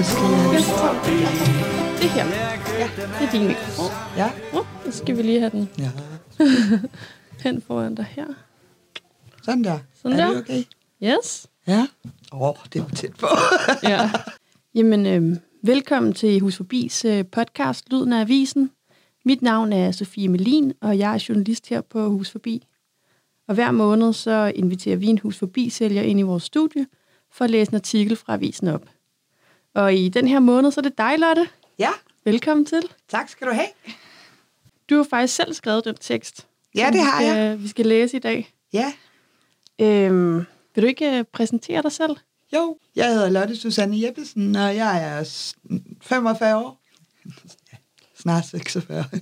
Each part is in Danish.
Jeg... Tager det her. Ja, det er din mikrofon. Ja. Oh, så skal vi lige have den ja. hen foran dig her. Sådan der. Sådan er der. det okay? Yes. Ja. Åh, oh, det var tæt på. Ja. Jamen, øh, velkommen til Hus Forbis øh, podcast Lyden af Avisen. Mit navn er Sofie Melin, og jeg er journalist her på Hus Forbi. Og hver måned så inviterer vi en Hus Forbi-sælger ind i vores studie for at læse en artikel fra avisen op. Og i den her måned, så er det dig, Lotte. ja, Velkommen til. tak skal du have. Du har faktisk selv skrevet den tekst. Ja, som det vi har skal, jeg. Vi skal læse i dag. Ja. Øhm, vil du ikke øh, præsentere dig selv? Jo, jeg hedder Lotte Susanne Jeppesen, og jeg er s- 45 år. Ja, Snart 46.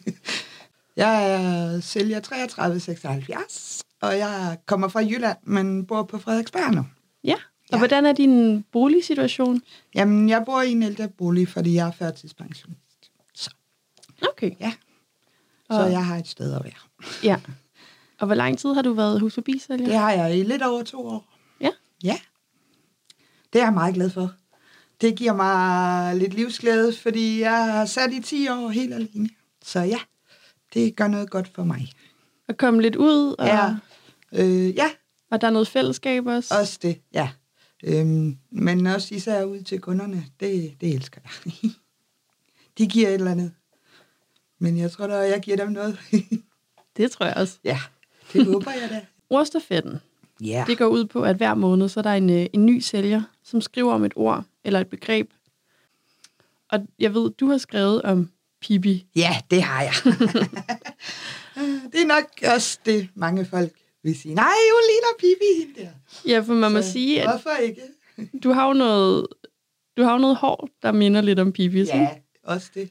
Jeg er sælger 3376, og jeg kommer fra Jylland, men bor på Frederiksberg nu. Ja. Og Ja. hvordan er din boligsituation? Jamen, jeg bor i en ældre bolig, fordi jeg er førtidspensionist. Så, Okay. ja. Så Og- jeg har et sted at være. Ja. Og hvor lang tid har du været hus forbi sælger? Det har jeg i lidt over to år. Ja. Ja. Det er jeg meget glad for. Det giver mig lidt livsglæde, fordi jeg har sat i 10 år helt alene. Så ja, det gør noget godt for mig. At komme lidt ud, og, Ja. Øh, ja, og der er noget fællesskab også. også det, ja. Øhm, men også især ud til kunderne, det, det elsker jeg. De giver et eller andet. Men jeg tror da, jeg giver dem noget. Det tror jeg også. ja, det håber jeg da. Ordstafetten, Ja. det går ud på, at hver måned, så er der en, øh, en ny sælger, som skriver om et ord eller et begreb. Og jeg ved, du har skrevet om Pippi. Ja, det har jeg. det er nok også det, mange folk vil sige. Nej, hun ligner Pippi, hende der. Ja, for man må Så sige, at Hvorfor ikke? du har jo noget, du har jo noget hår, der minder lidt om Pippi. Ja. Også det.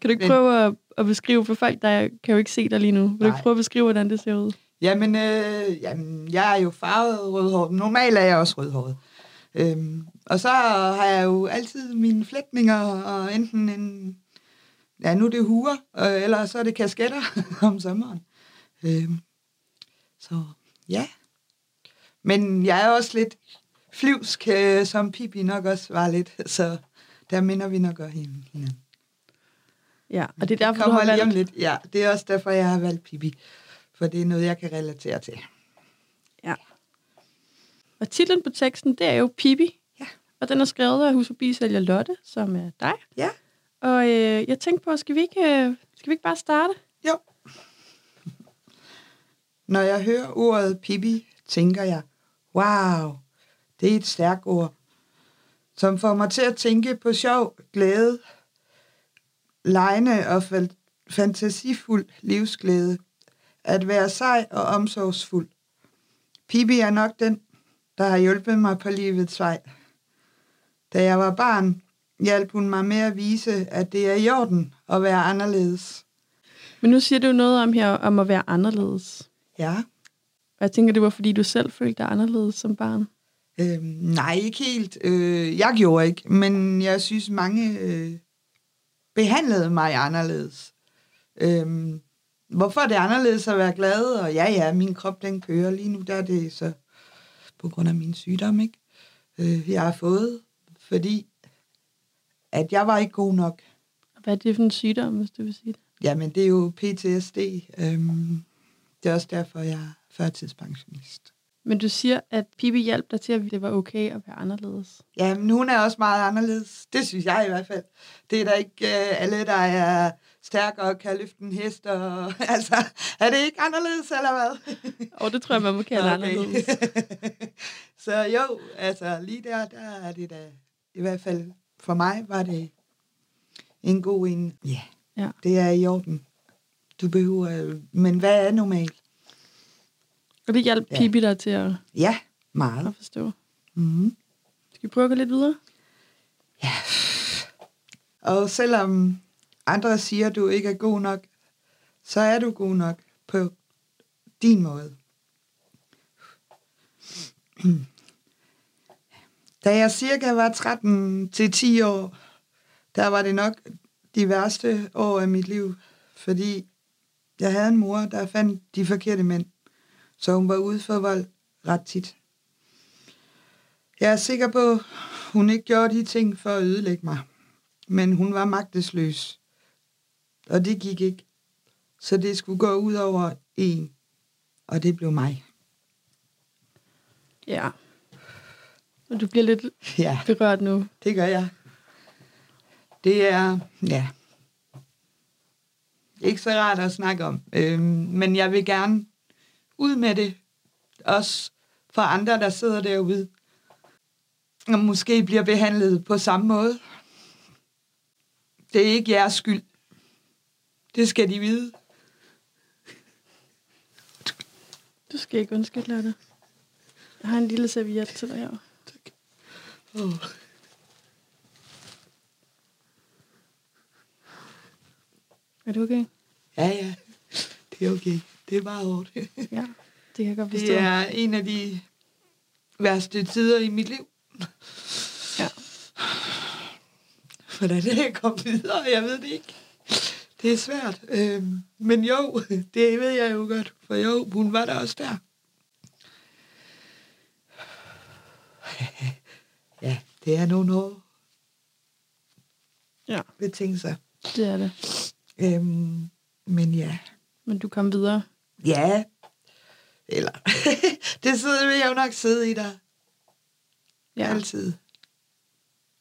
Kan du ikke Men- prøve at, at beskrive, for folk, der kan jo ikke se dig lige nu, vil du ikke prøve at beskrive, hvordan det ser ud? Jamen, øh, jamen, jeg er jo farvet rødhåret. Normalt er jeg også rødhåret. Øhm, og så har jeg jo altid mine flætninger, og enten en... Ja, nu er det huer, øh, eller så er det kasketter om sommeren. Øhm, så ja. Men jeg er også lidt flyvsk, øh, som Pippi nok også var lidt, så der minder vi nok også hin- hinanden. Ja, og det er derfor, du kommer har lige om valgt... lidt. Ja, det er også derfor, jeg har valgt Pippi. For det er noget, jeg kan relatere til. Ja. Og titlen på teksten, det er jo Pippi. Ja. Og den er skrevet af husforbisælger Lotte, som er dig. Ja. Og øh, jeg tænkte på, skal vi, ikke, øh, skal vi ikke bare starte? Jo. Når jeg hører ordet Pippi, tænker jeg, wow, det er et stærkt ord, som får mig til at tænke på sjov, glæde, lejende og fantasifuld livsglæde, at være sej og omsorgsfuld. Pippi er nok den, der har hjulpet mig på livets vej. Da jeg var barn, hjalp hun mig med at vise, at det er i orden at være anderledes. Men nu siger du noget om her, om at være anderledes. Ja. Og jeg tænker, det var, fordi du selv følte dig anderledes som barn. Øhm, nej, ikke helt. Øh, jeg gjorde ikke, men jeg synes, mange øh, behandlede mig anderledes. Øhm, hvorfor er det anderledes at være glad? Og ja, ja, min krop den kører lige nu, der er det så på grund af min sygdom, ikke? Øh, jeg har fået, fordi at jeg var ikke god nok. Hvad er det for en sygdom, hvis du vil sige det? Jamen, det er jo PTSD. Øhm, det er også derfor, jeg er førtidspensionist. Men du siger, at Pippi hjalp dig til, at det var okay at være anderledes. Ja, men hun er også meget anderledes. Det synes jeg i hvert fald. Det er da ikke uh, alle, der er stærkere og kan løfte en hest. Og, altså, er det ikke anderledes, eller hvad? Og det tror jeg, man må kalde okay. anderledes. Så jo, altså lige der, der er det da, i hvert fald for mig, var det en god en. Ja, Ja. det er i orden. Du behøver, men hvad er normalt? Og det hjalp Ja. Pippi dig til at, Ja, meget. at forstå. Mm. Skal vi prøve at gå lidt videre? Ja. Og selvom andre siger, at du ikke er god nok, så er du god nok på din måde. Da jeg cirka var 13 til 10 år, der var det nok de værste år af mit liv, fordi jeg havde en mor, der fandt de forkerte mænd, så hun var ude for vold ret tit. Jeg er sikker på, hun ikke gjorde de ting for at ødelægge mig. Men hun var magtesløs. Og det gik ikke. Så det skulle gå ud over en. Og det blev mig. Ja. Og du bliver lidt Ja, berørt nu. det gør jeg. Det er, ja, ikke så rart at snakke om. Øhm, men jeg vil gerne ud med det. Også for andre, der sidder derude. Og måske bliver behandlet på samme måde. Det er ikke jeres skyld. Det skal de vide. Du skal ikke undskylde, Lotte. Jeg har en lille serviet til dig her. Oh. Er det okay? Ja, ja. Det er okay. Det er bare hårdt. Ja, det kan jeg godt forstå. Det er en af de værste tider i mit liv. Ja. Hvordan det kom videre, jeg ved det ikke. Det er svært. Øhm, men jo, det ved jeg jo godt. For jo, hun var der også der. Ja, det er nogle år ja, betingelser. det er det. Øhm, men ja, Men du kom videre. ja. Eller, det sidder, vil jeg jo nok sidde i der. Ja. Altid.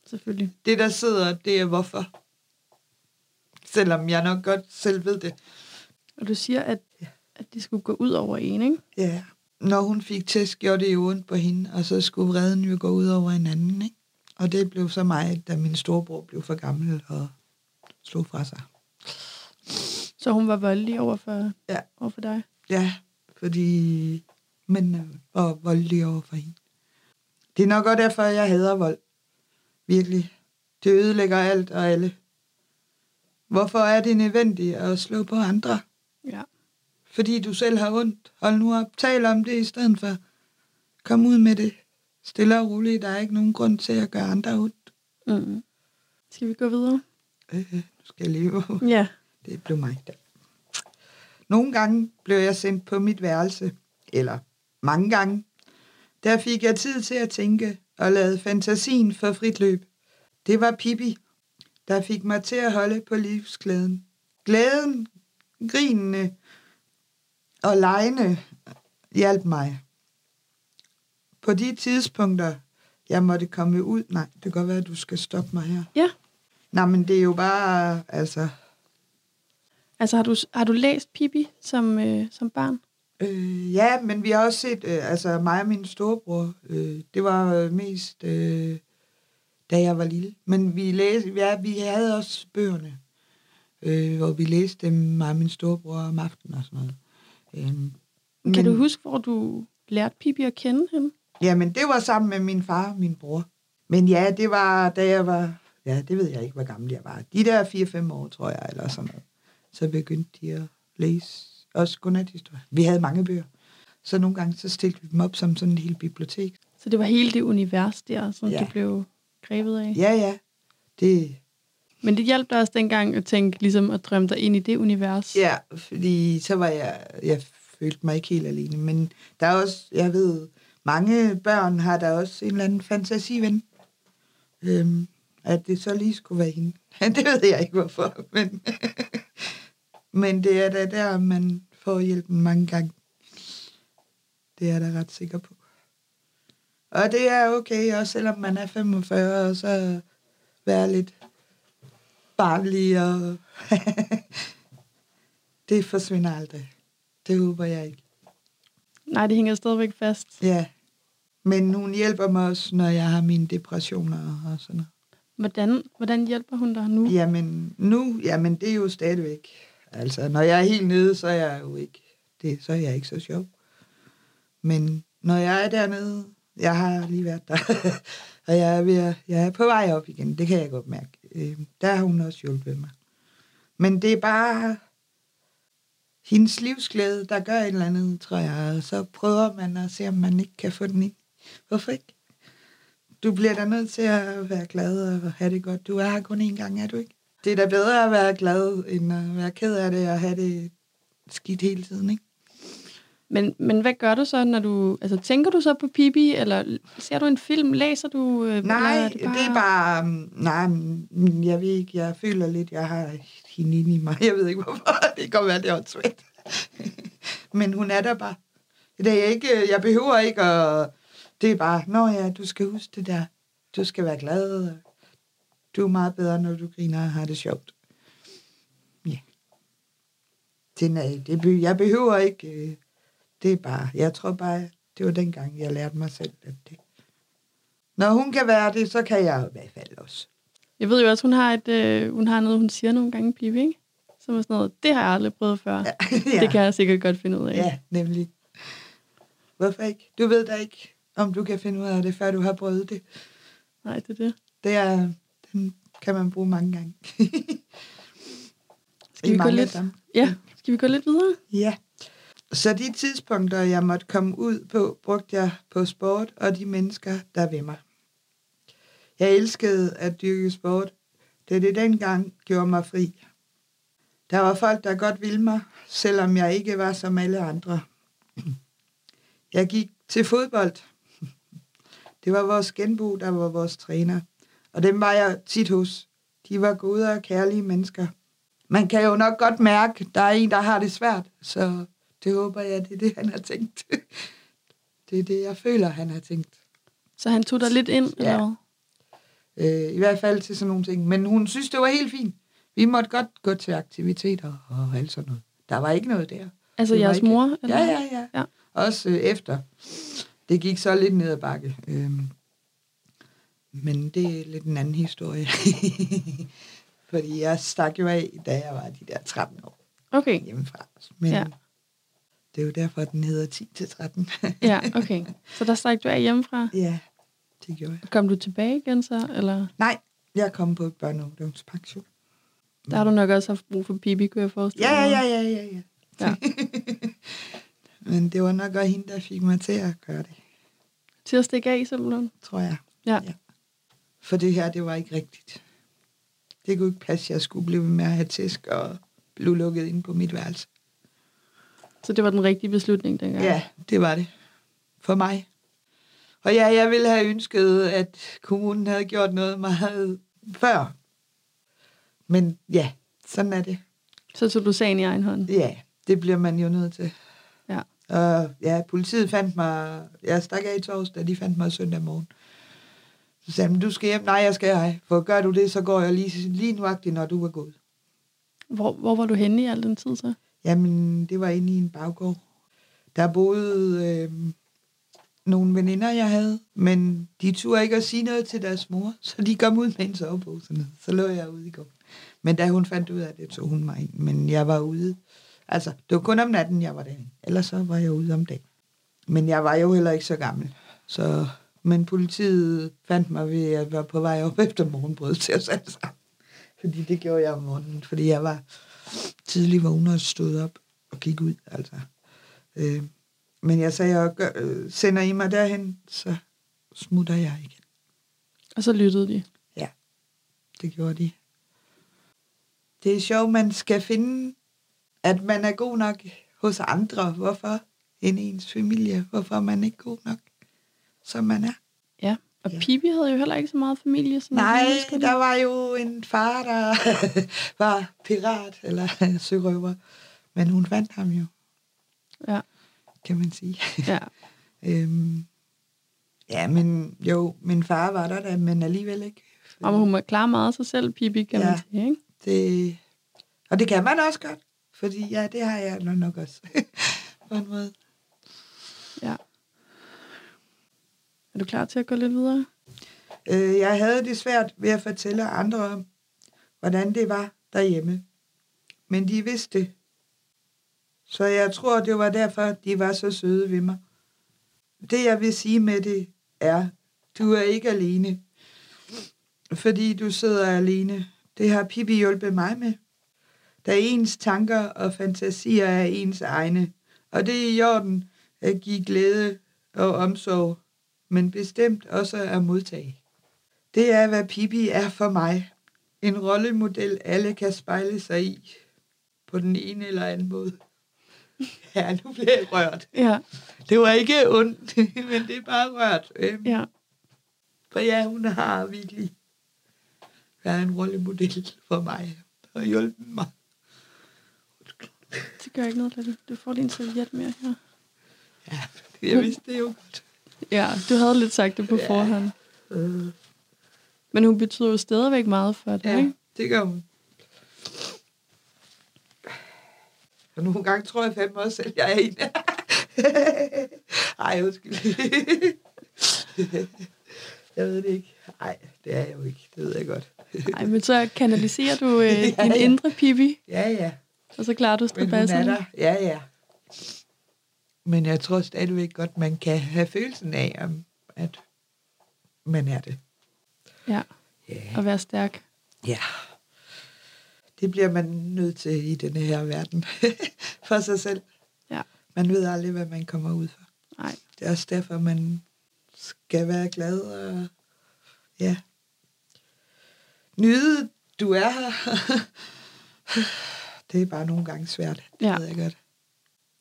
selvfølgelig. Det, der sidder, det er hvorfor. Selvom jeg nok godt selv ved det. Og du siger, at, Ja. at det skulle gå ud over en, ikke? Ja. Når hun fik test, gjorde det jo ondt på hende, og så skulle vreden jo gå ud over en anden, ikke? Og det blev så mig, da min storebror blev for gammel og slog fra sig. Så hun var voldelig over for, Ja. over for dig. Ja, fordi mændene var voldelige over for hende. Det er nok også derfor, jeg hader vold. Virkelig. Det ødelægger alt og alle. Hvorfor er det nødvendigt at slå på andre? Ja. Fordi du selv har ondt. Hold nu op. Tal om det i stedet for. Kom ud med det. Stille og roligt. Der er ikke nogen grund til at gøre andre ondt. Mm. Skal vi gå videre? Øh, nu skal jeg leve. Ja. Det blev mig der. Nogle gange blev jeg sendt på mit værelse. Eller mange gange. Der fik jeg tid til at tænke og lade fantasien for frit løb. Det var Pippi, der fik mig til at holde på livsglæden. Glæden, grinene og legene hjalp mig. På de tidspunkter, jeg måtte komme ud... Nej, det kan godt være, at du skal stoppe mig her. Ja. Nej, men det er jo bare... Altså, Altså, har du, har du læst Pippi som, øh, som barn? Øh, ja, men vi har også set, øh, altså mig og min storebror, øh, det var mest, øh, da jeg var lille. Men vi, læste, ja, vi havde også bøgerne, øh, hvor vi læste dem, mig og min storebror om aftenen og sådan noget. Øh, Men... Kan du huske, hvor du lærte Pippi at kende hende? Jamen, det var sammen med min far og min bror. Men ja, det var, da jeg var, ja, det ved jeg ikke, hvor gammel jeg var. De der 4-5 år, tror jeg, eller sådan noget. Så begyndte de at læse også godnathistorie. Vi havde mange bøger. Så nogle gange, så stillede vi dem op som sådan et helt bibliotek. Så det var hele det univers der, som Ja. du blev grebet af. Ja, ja. Det, Men det hjalp dig også dengang at tænke, ligesom at drømme dig ind i det univers. ja, fordi så var jeg, jeg følte mig ikke helt alene. Men der er også, jeg ved, mange børn har der også en eller anden fantasiven. Øhm, at det så lige skulle være hende. det ved jeg ikke, hvorfor. Men, men det er da der, man får hjælpen mange gange. Det er jeg da ret sikker på. Og det er okay, også selvom man er 45, og så være lidt barnlig og... det forsvinder aldrig. Det håber jeg ikke. Nej, det hænger stadigvæk fast. Ja. Men hun hjælper mig også, når jeg har mine depressioner og sådan noget. Hvordan, hvordan hjælper hun dig nu? Jamen, nu, jamen det er jo stadigvæk. Altså, når jeg er helt nede, så er jeg jo ikke, det, så er jeg ikke så sjov. Men når jeg er dernede, jeg har lige været der, og jeg er, ved at, jeg er på vej op igen, det kan jeg godt mærke. Øh, der har hun også hjulpet mig. Men det er bare hendes livsglæde, der gør et eller andet, tror jeg. Og så prøver man at se, om man ikke kan få den ind. Hvorfor ikke? Du bliver da nødt til at være glad og have det godt. Du er her kun én gang, er du ikke? Det er da bedre at være glad, end at være ked af det og have det skidt hele tiden, ikke? Men, men hvad gør du så, når du... Altså, tænker du så på Pippi, eller ser du en film? Læser du... øh, Nej, det, bare... det er bare... um, Nej, mm, jeg ved ikke, jeg føler lidt, jeg har hende inde i mig. Jeg ved ikke, hvorfor. Det kan være, det er svært. Men hun er der bare. Det er ikke, jeg behøver ikke at... Det er bare, nå ja, du skal huske det der. Du skal være glad. Du er meget bedre, når du griner og har det sjovt. Ja. Det, er, det, jeg behøver ikke... øh, Det er bare... Jeg tror bare, det var dengang, jeg lærte mig selv, at det... Når hun kan være det, så kan jeg i hvert fald også. Jeg ved jo også, hun har, et, øh, hun har noget, hun siger nogle gange, Pippi, ikke? Som er sådan noget, det har jeg aldrig prøvet før. Ja. ja. Det kan jeg sikkert godt finde ud af. Ja, nemlig. Hvorfor ikke? Du ved da ikke, om du kan finde ud af det, før du har prøvet det. Nej, det er det. Det er, den kan man bruge mange gange. Skal vi, gå lidt, ja, skal vi gå lidt videre? Ja. Så de tidspunkter, jeg måtte komme ud på, brugte jeg på sport og de mennesker, der ved mig. Jeg elskede at dyrke sport, da det dengang gjorde mig fri. Der var folk, der godt ville mig, selvom jeg ikke var som alle andre. Jeg gik til fodbold. Det var vores genbo, der var vores træner. Og dem var jeg tit hos. De var gode og kærlige mennesker. Man kan jo nok godt mærke, der er en, der har det svært. Så det håber jeg, det er det, han har tænkt. Det er det, jeg føler, han har tænkt. Så han tog dig lidt ind, Ja. eller? Øh, I hvert fald til sådan nogle ting. Men hun synes, det var helt fint. Vi måtte godt gå til aktiviteter og alt sådan noget. Der var ikke noget der. Altså Det jeres ikke- mor? Eller? Ja, ja, ja. Ja. Også øh, efter. Det gik så lidt ned ad bakke. Øhm, men det er lidt en anden historie. Fordi jeg stak jo af, da jeg var de der 13 år Okay, hjemmefra. Men Ja. ja. det er jo derfor, den hedder 10 til 13. ja, okay. Så der stak du af hjemmefra? ja, det gjorde jeg. Kom du tilbage igen så, eller? Nej, jeg kom på børne- og ungdomspension. Der har du nok også haft brug for Pippi, kunne jeg forestille Ja, mig. ja, ja, ja, ja. Ja. Men det var nok også hende, der fik mig til at gøre det, Til at stikke af, simpelthen. tror jeg. Ja. Ja. For det her, det var ikke rigtigt. Det kunne ikke passe, at jeg skulle blive med at have tæsk og blive lukket ind på mit værelse. Så det var den rigtige beslutning dengang? Ja, det var det. For mig. Og ja, jeg ville have ønsket, at kommunen havde gjort noget meget før. Men ja, sådan er det. Så tog du sagen i egen hånd? Ja, det bliver man jo nødt til. Og ja, politiet fandt mig, jeg stak af i torsdag, de fandt mig søndag morgen. Så sagde de, du skal hjem. Nej, jeg skal ej. For gør du det, så går jeg lige, lige nuagtigt, når du er gået. Hvor, hvor var du henne i al den tid så? Jamen, det var inde i en baggård. Der boede øh, nogle veninder, jeg havde, men de turde ikke at sige noget til deres mor, så de kom ud med en sovepose. Så lå jeg ude i går. Men da hun fandt ud af det, tog hun mig ind. Men jeg var ude. Altså, det var kun om natten, jeg var derinde. Ellers så var jeg ude om dagen. Men jeg var jo heller ikke så gammel. Så, men politiet fandt mig ved, at var på vej op efter morgenbrød til os alle sammen. Fordi det gjorde jeg om morgenen, fordi jeg var tidlig vågen og stod op og gik ud. Altså. Øh, men jeg sagde, jeg gør, øh, sender I mig derhen, så smutter jeg igen. Og så lyttede de. Det gjorde de. Det er sjovt, man skal finde, at man er god nok hos andre. Hvorfor? End ens familie. Hvorfor er man ikke god nok, som man er? Ja. Og Ja. Pippi havde jo heller ikke så meget familie. Som Nej, det. der var jo en far, der var pirat eller sørøver. Men hun fandt ham jo, Ja, kan man sige. ja. Øhm, ja, men jo, min far var der da, men alligevel ikke. Og hun må klare meget af sig selv, Pippi, kan man Ja. sige, ikke? Det, og det kan man også godt, fordi ja, det har jeg nok nok også. på en måde. Ja. Er du klar til at gå lidt videre? Øh, jeg havde det svært ved at fortælle andre om, hvordan det var derhjemme. Men de vidste det. Så jeg tror, det var derfor, de var så søde ved mig. Det, jeg vil sige med det, er, du er ikke alene. Fordi du sidder alene. Det har Pippi hjulpet mig med. Da ens tanker og fantasier er ens egne. Og det er i orden at give glæde og omsorg, men bestemt også at modtage. Det er, hvad Pippi er for mig. En rollemodel, alle kan spejle sig i. På den ene eller anden måde. Ja, nu bliver jeg rørt. Ja, Det var ikke ondt, men det er bare rørt. Øhm, ja. For ja, hun har virkelig været en rollemodel for mig og hjulpet mig. Det gør ikke noget, Lille. Du får en serviet mere her. Ja, jeg vidste det jo godt. Ja, du havde lidt sagt det på Ja. forhånd. Øh, Men hun betyder jo stadigvæk meget for dig, Ja, ikke? det gør hun. Og nogle gange tror jeg fandme også selv, jeg er en. Ej, undskyld. jeg ved det ikke. Nej, det er jeg jo ikke. Det ved jeg godt. Nej, men så kanaliserer du øh, Ja, din ja. indre Pippi, Ja, ja. Og så klarer du Men hun er strabasserne. der. Ja, ja. Men jeg tror stadigvæk godt, man kan have følelsen af, at man er det. Ja, Ja. og være stærk. Ja. Det bliver man nødt til i denne her verden. for sig selv. Ja. Man ved aldrig, hvad man kommer ud for. Nej, Det er også derfor, man skal være glad og ja. Nyde, du er her. det er bare nogle gange svært. Det Ja. ved jeg godt.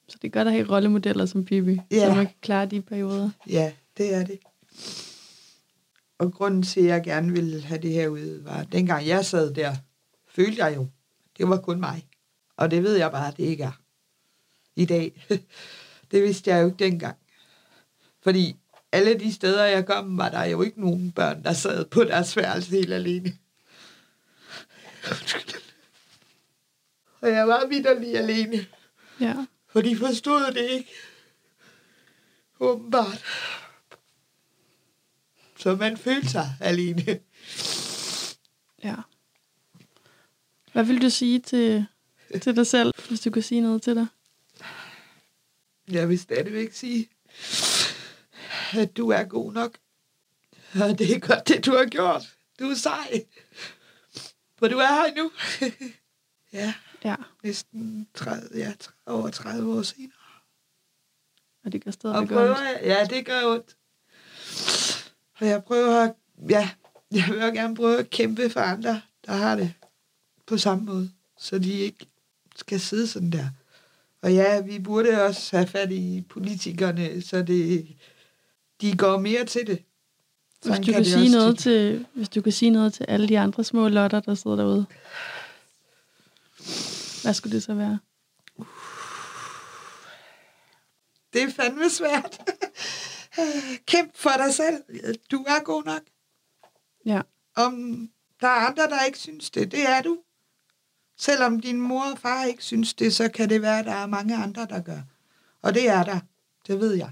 så det er godt at have rollemodeller som Pippi, Ja. så man kan klare de perioder. Ja, det er det. Og grunden til, at jeg gerne ville have det her ud, var, at dengang jeg sad der, følte jeg jo, det var kun mig. Og det ved jeg bare, at det ikke er. I dag. Det vidste jeg jo ikke dengang. Fordi alle de steder, jeg kom, var der jo ikke nogen børn, der sad på deres værelse helt alene. Og jeg var vidderlig alene, Ja, for de forstod det ikke. Åbenbart. Så man følte sig alene. ja. Hvad vil du sige til, til dig selv, hvis du kunne sige noget til dig? Jeg vil stadigvæk sige, at du er god nok. Og det er godt, det du har gjort. Du er sej. For du er her nu. ja, Ja, næsten 30, ja, over 30 år senere. og det gør Og stadig prøver ondt. ja, det gør ondt. Og jeg prøver at, ja, jeg vil også gerne prøve at kæmpe for andre, der har det på samme måde, så de ikke skal sidde sådan der. Og ja, vi burde også have fat i politikerne, så det, de går mere til det. Hvis Sådan du, kan det sige noget til, hvis du kan sige noget til alle de andre små lotter, der sidder derude. Hvad skulle det så være? Det er fandme svært. Kæmp for dig selv. Du er god nok. Ja, Om der er andre, der ikke synes det, det er du. Selvom din mor og far ikke synes det, så kan det være, at der er mange andre, der gør. Og det er der. Det ved jeg.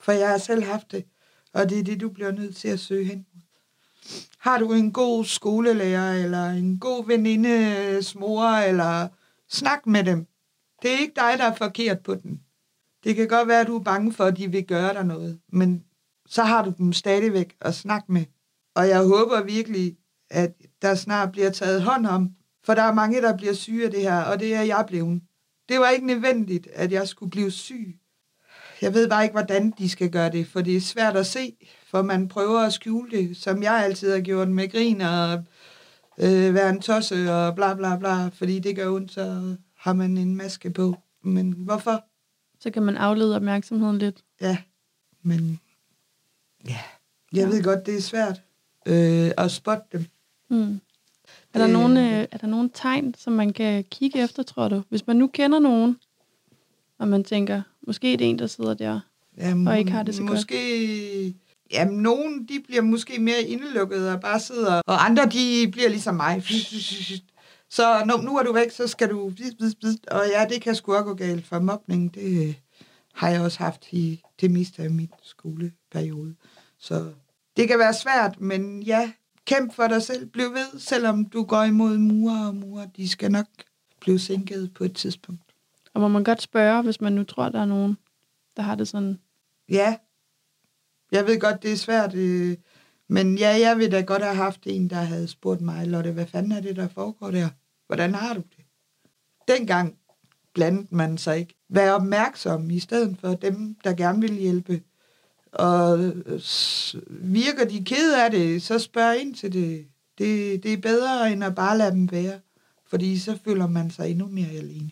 For jeg har selv haft det. Og det er det, du bliver nødt til at søge hen. mod. Har du en god skolelærer, eller en god venindes mor, eller snak med dem. Det er ikke dig, der er forkert på den. Det kan godt være, at du er bange for, at de vil gøre dig noget. Men så har du dem stadigvæk at snakke med. Og jeg håber virkelig, at der snart bliver taget hånd om. For der er mange, der bliver syge af det her, og det er jeg blevet. Det var ikke nødvendigt, at jeg skulle blive syg. Jeg ved bare ikke, hvordan de skal gøre det, for det er svært at se, for man prøver at skjule det, som jeg altid har gjort med grin og øh, være en tosse og bla bla bla, fordi det gør ondt, så har man en maske på. Men hvorfor? så kan man aflede opmærksomheden lidt. Ja, men ja, jeg Ja. ved godt, det er svært øh, at spotte dem. Mm. Er, der Det- nogen, øh, er der nogen tegn, som man kan kigge efter, tror du? Hvis man nu kender nogen, og man tænker, måske er det en, der sidder der. Jamen, Og ikke har det så godt. måske, Jamen, nogen, de bliver måske mere indelukket og bare sidder, og andre, de bliver ligesom mig. Så nu, nu er du væk, så skal du... Og ja, det kan sgu også gå galt, for mobning, det har jeg også haft i det meste af min skoleperiode. Så det kan være svært, men ja, kæmp for dig selv. Bliv ved, selvom du går imod murer og murer. De skal nok blive sænket på et tidspunkt. Og må man godt spørge, hvis man nu tror, der er nogen, der har det sådan. Ja, jeg ved godt, det er svært, øh, men ja, jeg vil da godt have haft en, der havde spurgt mig, Lotte, hvad fanden er det, der foregår der? Hvordan har du det? Dengang blandede man sig ikke. Vær opmærksom i stedet for dem, der gerne vil hjælpe. Og øh, virker de ked af det, så spørg ind til det. det. Det er bedre, end at bare lade dem være. Fordi så føler man sig endnu mere alene.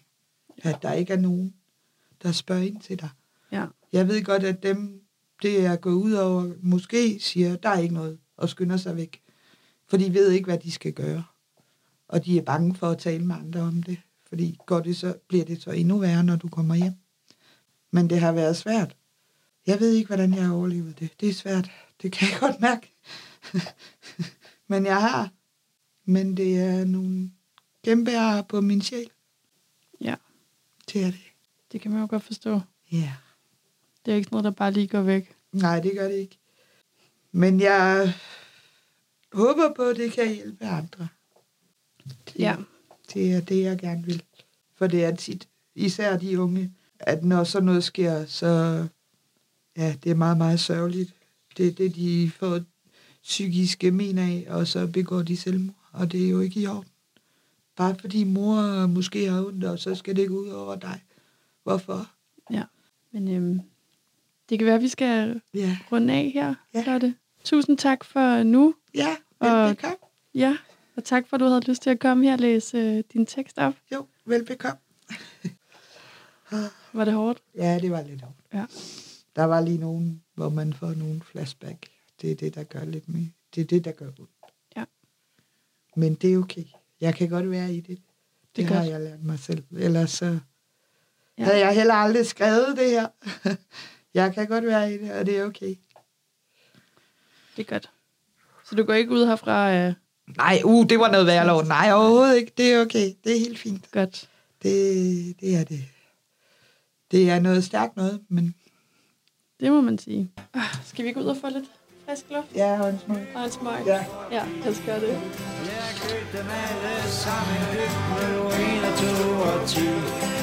At der ikke er nogen. der spørger ind til dig. Ja. Jeg ved godt, at dem, det er gået ud over, måske siger, der er ikke noget, og skynder sig væk. For de ved ikke, hvad de skal gøre. Og de er bange for at tale med andre om det. Fordi går det så, bliver det så endnu værre, når du kommer hjem. Men det har været svært. Jeg ved ikke, hvordan jeg har overlevet det. Det er svært. Det kan jeg godt mærke. Men jeg har. Men det er nogle kæmpe på min sjæl. Ja. Det er det. Det kan man jo godt forstå. Ja. Det er ikke noget, der bare lige går væk. Nej, det gør det ikke. Men jeg håber på, at det kan hjælpe andre. Det, Ja. det er det, jeg gerne vil. For det er tit, især de unge, at når sådan noget sker, så ja, det er meget, meget sørgeligt. Det er det, de får psykiske men af, og så begår de selvmord. Og det er jo ikke i orden. Bare fordi mor måske har ondt, og så skal det gå ud over dig. Hvorfor? Men øhm, det kan være, at vi skal Ja, runde af her, Ja. Lotte. Tusind tak for nu. ja Og- velbekomme. Ja, og tak for, at du havde lyst til at komme her og læse øh, din tekst op. Jo, velbekomme. Var det hårdt? Ja, det var lidt hårdt. Ja. Der var lige nogen, hvor man får nogle flashback. Det er det, der gør lidt mere. Det er det, der gør ondt. Ja. Men det er okay. Jeg kan godt være i det. Det, Det det har godt. jeg lært mig selv. Ellers så ja. havde jeg heller aldrig skrevet det her. jeg kan godt være i det, og det er okay. Det er godt. Så du går ikke ud herfra øh, Nej, uh, det var noget værre lov. Nej, overhovedet ikke. Det er okay. Det er helt fint. godt. Det, det er det. Det er noget stærkt noget, men Det må man sige. Skal vi gå ud og få lidt frisk luft ja, og en smule. og en smøg? Ja. Ja, lad os gøre det. Jeg købte dem alle sammen, købt med 1 og 2 og 10.